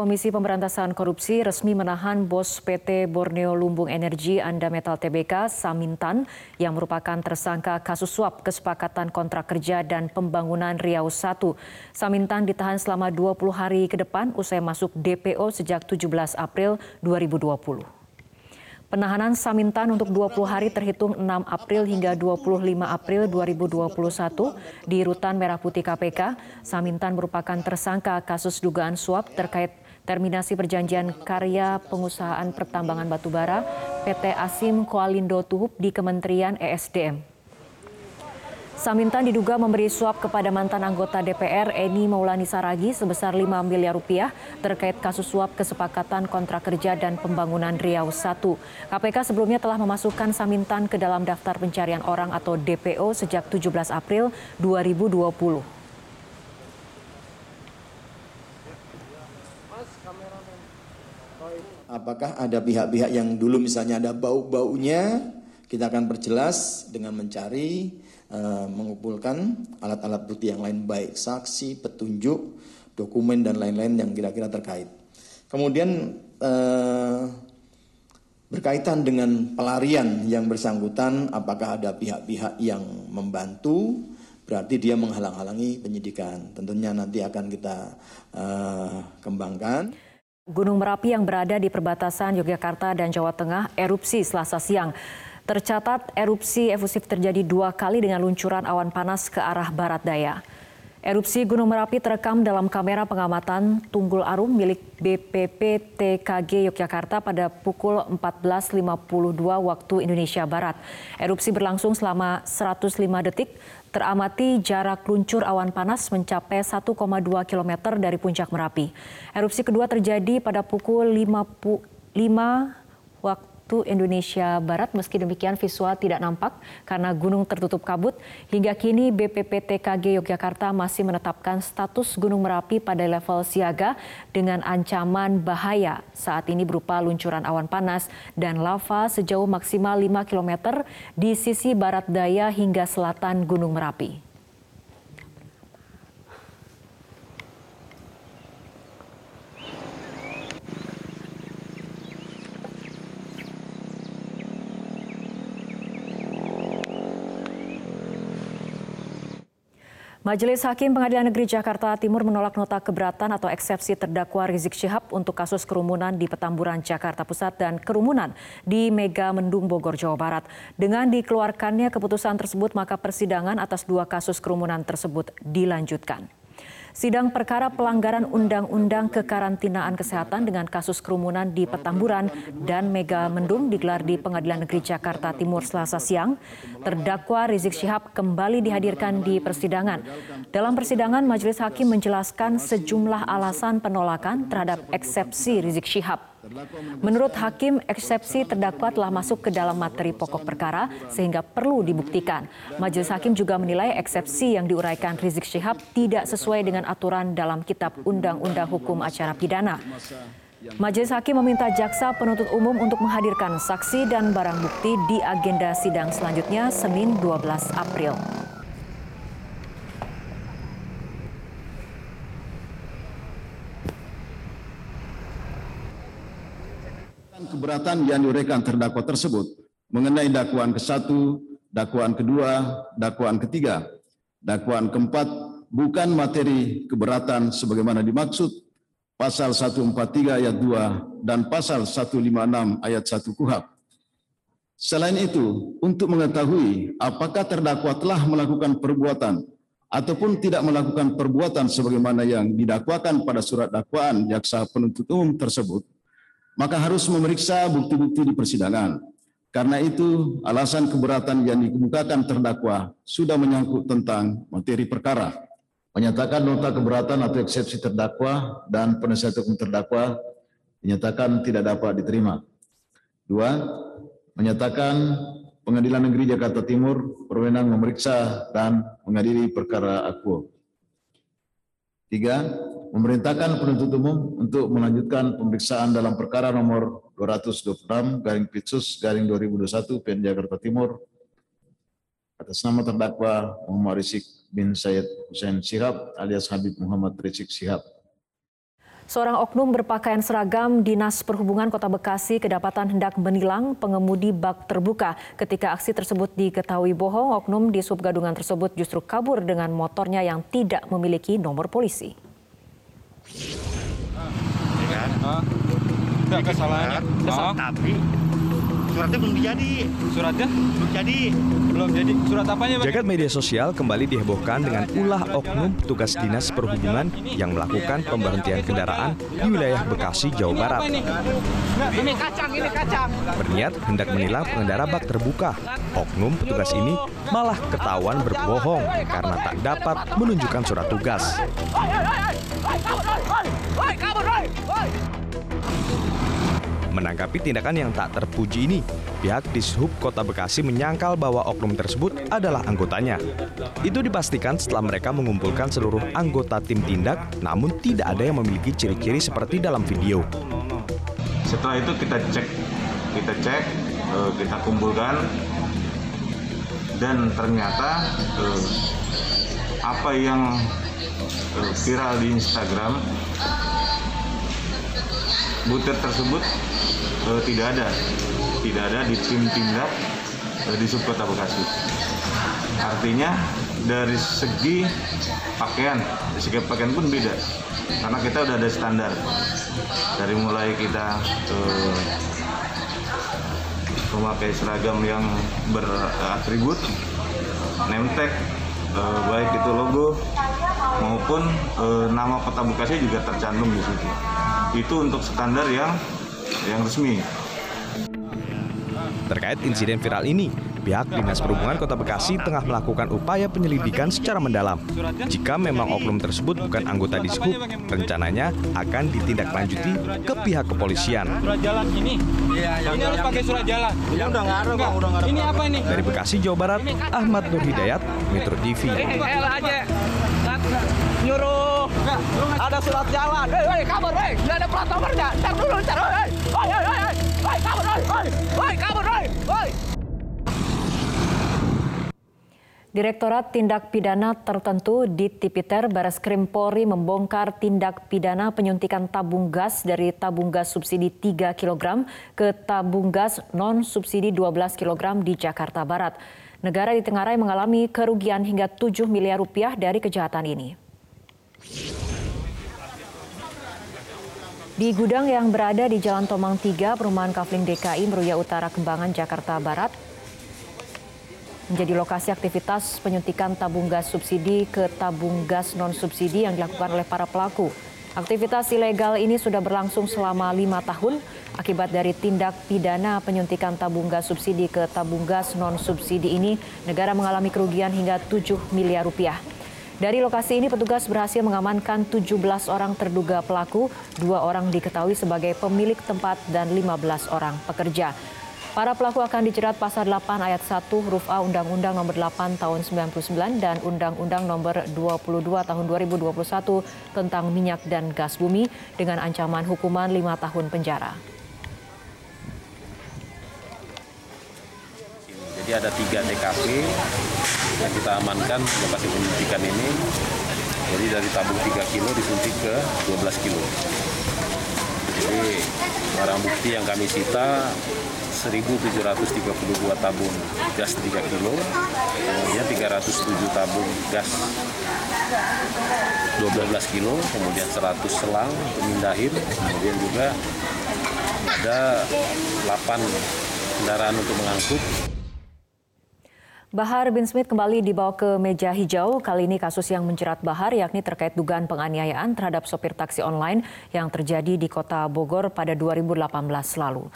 Komisi Pemberantasan Korupsi resmi menahan bos PT Borneo Lumbung Energi Anda Metal Tbk Samintan yang merupakan tersangka kasus suap kesepakatan kontrak kerja dan pembangunan Riau 1. Samintan ditahan selama 20 hari ke depan usai masuk DPO sejak 17 April 2020. Penahanan Samintan untuk 20 hari terhitung 6 April hingga 25 April 2021 di Rutan Merah Putih KPK. Samintan merupakan tersangka kasus dugaan suap terkait terminasi perjanjian karya pengusahaan pertambangan batubara PT Asim Koalindo Tuhub di Kementerian ESDM. Samintan diduga memberi suap kepada mantan anggota DPR Eni Maulani Saragi sebesar 5 miliar rupiah terkait kasus suap kesepakatan kontrak kerja dan pembangunan Riau 1. KPK sebelumnya telah memasukkan Samintan ke dalam daftar pencarian orang atau DPO sejak 17 April 2020. Apakah ada pihak-pihak yang dulu misalnya ada bau-baunya, kita akan perjelas dengan mencari Eh, mengumpulkan alat-alat bukti yang lain baik saksi, petunjuk, dokumen dan lain-lain yang kira-kira terkait. Kemudian eh, berkaitan dengan pelarian yang bersangkutan, apakah ada pihak-pihak yang membantu? Berarti dia menghalang-halangi penyidikan. Tentunya nanti akan kita eh, kembangkan. Gunung Merapi yang berada di perbatasan Yogyakarta dan Jawa Tengah erupsi Selasa siang. Tercatat erupsi efusif terjadi dua kali dengan luncuran awan panas ke arah barat daya. Erupsi Gunung Merapi terekam dalam kamera pengamatan Tunggul Arum milik BPPTKG Yogyakarta pada pukul 14.52 waktu Indonesia Barat. Erupsi berlangsung selama 105 detik, teramati jarak luncur awan panas mencapai 1,2 km dari puncak Merapi. Erupsi kedua terjadi pada pukul 5, 5 waktu waktu Indonesia Barat. Meski demikian visual tidak nampak karena gunung tertutup kabut. Hingga kini BPPTKG Yogyakarta masih menetapkan status Gunung Merapi pada level siaga dengan ancaman bahaya saat ini berupa luncuran awan panas dan lava sejauh maksimal 5 km di sisi barat daya hingga selatan Gunung Merapi. Majelis Hakim Pengadilan Negeri Jakarta Timur menolak nota keberatan atau eksepsi terdakwa Rizik Syihab untuk kasus kerumunan di Petamburan, Jakarta Pusat dan kerumunan di Mega Mendung, Bogor, Jawa Barat. Dengan dikeluarkannya keputusan tersebut, maka persidangan atas dua kasus kerumunan tersebut dilanjutkan. Sidang perkara pelanggaran Undang-Undang Kekarantinaan Kesehatan dengan kasus kerumunan di Petamburan dan Mega Mendung digelar di Pengadilan Negeri Jakarta Timur Selasa siang. Terdakwa Rizik Syihab kembali dihadirkan di persidangan. Dalam persidangan, Majelis Hakim menjelaskan sejumlah alasan penolakan terhadap eksepsi Rizik Syihab. Menurut hakim, eksepsi terdakwa telah masuk ke dalam materi pokok perkara sehingga perlu dibuktikan. Majelis hakim juga menilai eksepsi yang diuraikan Rizik Syihab tidak sesuai dengan aturan dalam Kitab Undang-Undang Hukum Acara Pidana. Majelis hakim meminta jaksa penuntut umum untuk menghadirkan saksi dan barang bukti di agenda sidang selanjutnya Senin 12 April. Keberatan yang diuraikan terdakwa tersebut mengenai dakwaan ke-1, dakwaan kedua, dakwaan ketiga, dakwaan keempat bukan materi keberatan sebagaimana dimaksud pasal 143 ayat 2 dan pasal 156 ayat 1 KUHP. Selain itu, untuk mengetahui apakah terdakwa telah melakukan perbuatan ataupun tidak melakukan perbuatan sebagaimana yang didakwakan pada surat dakwaan jaksa penuntut umum tersebut, maka harus memeriksa bukti-bukti di persidangan. Karena itu, alasan keberatan yang dikemukakan terdakwa sudah menyangkut tentang materi perkara. Menyatakan nota keberatan atau eksepsi terdakwa dan penasihat hukum terdakwa dinyatakan tidak dapat diterima. Dua, menyatakan Pengadilan Negeri Jakarta Timur berwenang memeriksa dan mengadili perkara akuo. Tiga, memerintahkan penuntut umum untuk melanjutkan pemeriksaan dalam perkara nomor 226 garing Pitsus garing 2021 PN Jakarta Timur atas nama terdakwa Muhammad Rizik bin Said Hussein Sihab alias Habib Muhammad Rizik Sihab Seorang oknum berpakaian seragam Dinas Perhubungan Kota Bekasi kedapatan hendak menilang pengemudi bak terbuka. Ketika aksi tersebut diketahui bohong, oknum di subgadungan tersebut justru kabur dengan motornya yang tidak memiliki nomor polisi. Ya kan? Kesalahan. Kesal, tapi suratnya belum jadi. Suratnya Belum jadi. belum jadi. Surat apanya, Bang? Jagat media sosial kembali dihebohkan dengan ulah oknum petugas dinas perhubungan yang melakukan pemberhentian kendaraan di wilayah Bekasi, Jawa Barat. Ini kacang, ini kacang. Berniat hendak menilang pengendara bak terbuka. Oknum petugas ini malah ketahuan berbohong karena tak dapat menunjukkan surat tugas. Menanggapi tindakan yang tak terpuji ini, pihak Dishub Kota Bekasi menyangkal bahwa oknum tersebut adalah anggotanya. Itu dipastikan setelah mereka mengumpulkan seluruh anggota tim tindak, namun tidak ada yang memiliki ciri-ciri seperti dalam video. Setelah itu kita cek, kita cek, eh, kita kumpulkan, dan ternyata eh, apa yang viral di Instagram, butir tersebut eh, tidak ada, tidak ada di tim tindak eh, di subkota Bekasi. Artinya dari segi pakaian, dari segi pakaian pun beda, karena kita udah ada standar. Dari mulai kita eh, memakai seragam yang beratribut, tag, eh, baik itu logo maupun eh, nama kota Bekasi juga tercantum di situ. Itu untuk standar yang yang resmi. Terkait insiden viral ini, pihak Dinas Perhubungan Kota Bekasi tengah melakukan upaya penyelidikan secara mendalam. Jika memang oknum tersebut bukan anggota Dishub, rencananya akan ditindaklanjuti ke pihak kepolisian. Surat jalan ini. Ini harus pakai surat jalan. Ini udah nggak ada, Bang. Udah nggak ada. Ini apa ini? Dari Bekasi, Jawa Barat, Ahmad Nur Hidayat, Metro TV. Nyuruh. Ada surat jalan. Hei, hei, kabur, hei. Nggak ada plat nomornya. Ntar dulu, ntar. Hei, hei, hei, hei. Hei, kabur, hei, hei. Hei, kabur, hei. Hei. Direktorat Tindak Pidana Tertentu di Tipiter Baris Krim Polri membongkar tindak pidana penyuntikan tabung gas dari tabung gas subsidi 3 kg ke tabung gas non subsidi 12 kg di Jakarta Barat. Negara di Tenggarai mengalami kerugian hingga 7 miliar rupiah dari kejahatan ini. Di gudang yang berada di Jalan Tomang 3, Perumahan Kafling DKI Meruya Utara Kembangan, Jakarta Barat, menjadi lokasi aktivitas penyuntikan tabung gas subsidi ke tabung gas non-subsidi yang dilakukan oleh para pelaku. Aktivitas ilegal ini sudah berlangsung selama lima tahun akibat dari tindak pidana penyuntikan tabung gas subsidi ke tabung gas non-subsidi ini, negara mengalami kerugian hingga 7 miliar rupiah. Dari lokasi ini petugas berhasil mengamankan 17 orang terduga pelaku, dua orang diketahui sebagai pemilik tempat dan 15 orang pekerja. Para pelaku akan dijerat pasal 8 ayat 1 huruf A Undang-Undang Nomor 8 Tahun 99 dan Undang-Undang Nomor 22 Tahun 2021 tentang minyak dan gas bumi dengan ancaman hukuman 5 tahun penjara. Jadi ada tiga TKP yang kita amankan lokasi penyuntikan ini. Jadi dari tabung 3 kilo disuntik ke 12 kilo. Jadi barang bukti yang kami sita 1.732 tabung gas 3 kilo, kemudian 307 tabung gas 12 kilo, kemudian 100 selang untuk mindahin, kemudian juga ada 8 kendaraan untuk mengangkut Bahar bin Smith kembali dibawa ke meja hijau. Kali ini kasus yang menjerat Bahar yakni terkait dugaan penganiayaan terhadap sopir taksi online yang terjadi di kota Bogor pada 2018 lalu.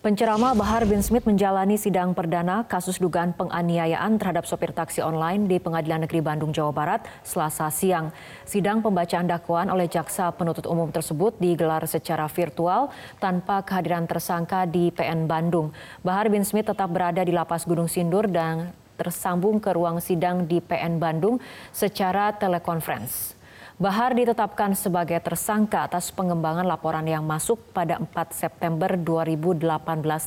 Penceramah Bahar bin Smith menjalani sidang perdana kasus dugaan penganiayaan terhadap sopir taksi online di Pengadilan Negeri Bandung, Jawa Barat, Selasa siang. Sidang pembacaan dakwaan oleh jaksa penuntut umum tersebut digelar secara virtual tanpa kehadiran tersangka di PN Bandung. Bahar bin Smith tetap berada di lapas Gunung Sindur dan tersambung ke ruang sidang di PN Bandung secara telekonferensi. Bahar ditetapkan sebagai tersangka atas pengembangan laporan yang masuk pada 4 September 2018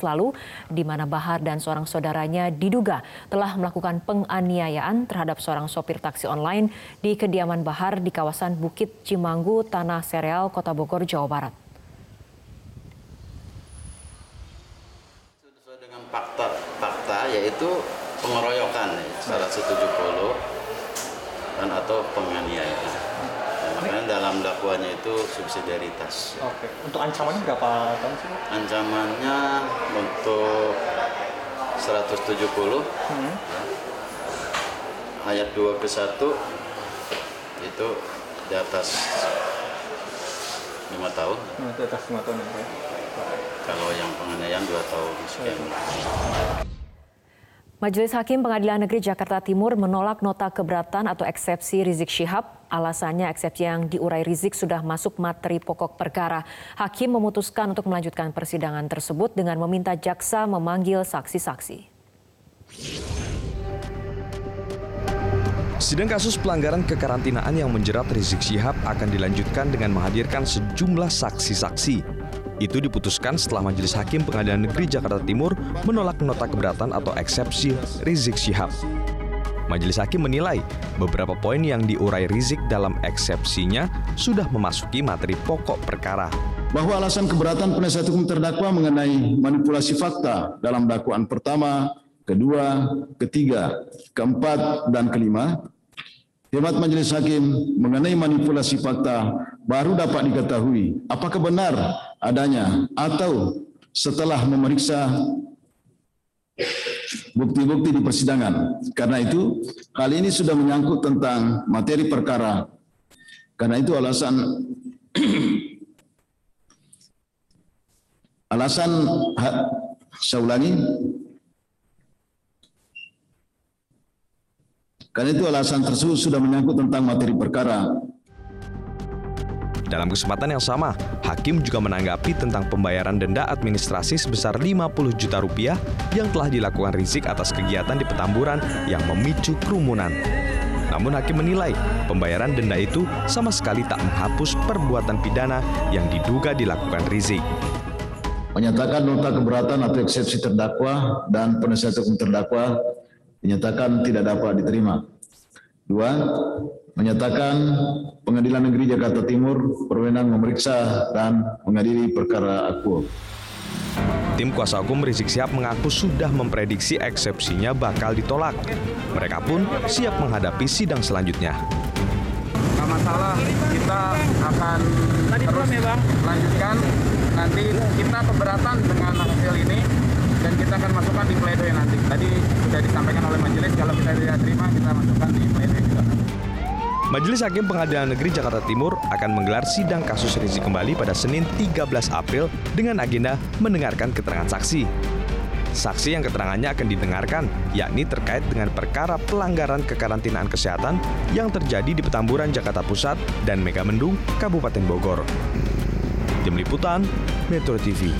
lalu, di mana Bahar dan seorang saudaranya diduga telah melakukan penganiayaan terhadap seorang sopir taksi online di kediaman Bahar di kawasan Bukit Cimanggu, Tanah Sereal, Kota Bogor, Jawa Barat. Sesuai dengan fakta, fakta yaitu pengeroyokan 170 dan atau penganiayaan. Makanya dalam dakwaannya itu subsidiaritas. Oke. Untuk ancamannya berapa tahun sih? Ancamannya untuk 170 Hmm. ayat 2 ke 1 itu di atas 5 tahun. Nah, di atas lima tahun ya. Pak. Kalau yang penganiayaan 2 tahun sekian. Majelis Hakim Pengadilan Negeri Jakarta Timur menolak nota keberatan atau eksepsi Rizik Syihab. Alasannya eksepsi yang diurai Rizik sudah masuk materi pokok perkara. Hakim memutuskan untuk melanjutkan persidangan tersebut dengan meminta jaksa memanggil saksi-saksi. Sidang kasus pelanggaran kekarantinaan yang menjerat Rizik Syihab akan dilanjutkan dengan menghadirkan sejumlah saksi-saksi. Itu diputuskan setelah Majelis Hakim Pengadilan Negeri Jakarta Timur menolak nota keberatan atau eksepsi Rizik Syihab. Majelis Hakim menilai beberapa poin yang diurai Rizik dalam eksepsinya sudah memasuki materi pokok perkara. bahwa alasan keberatan penasihat hukum terdakwa mengenai manipulasi fakta dalam dakwaan pertama, kedua, ketiga, keempat, dan kelima. Hemat Majelis Hakim mengenai manipulasi fakta baru dapat diketahui apakah benar adanya atau setelah memeriksa bukti-bukti di persidangan. Karena itu, hal ini sudah menyangkut tentang materi perkara. Karena itu alasan alasan saya ulangi karena itu alasan tersebut sudah menyangkut tentang materi perkara Dalam kesempatan yang sama, Hakim juga menanggapi tentang pembayaran denda administrasi sebesar 50 juta rupiah yang telah dilakukan Rizik atas kegiatan di Petamburan yang memicu kerumunan. Namun Hakim menilai pembayaran denda itu sama sekali tak menghapus perbuatan pidana yang diduga dilakukan Rizik. menyatakan nota keberatan atau eksepsi terdakwa dan penasihat hukum terdakwa dinyatakan tidak dapat diterima. Dua, menyatakan Pengadilan Negeri Jakarta Timur berwenang memeriksa dan mengadili perkara akuo. Tim kuasa hukum Rizik Sihab mengaku sudah memprediksi eksepsinya bakal ditolak. Mereka pun siap menghadapi sidang selanjutnya. nggak masalah kita akan terus lanjutkan nanti kita keberatan dengan hasil ini dan kita akan masukkan di pledoi nanti tadi sudah disampaikan oleh majelis kalau kita tidak terima kita masukkan di pledoi juga Majelis Hakim Pengadilan Negeri Jakarta Timur akan menggelar sidang kasus Rizik kembali pada Senin 13 April dengan agenda mendengarkan keterangan saksi. Saksi yang keterangannya akan didengarkan, yakni terkait dengan perkara pelanggaran kekarantinaan kesehatan yang terjadi di Petamburan, Jakarta Pusat, dan Megamendung, Kabupaten Bogor. Tim Liputan, Metro TV.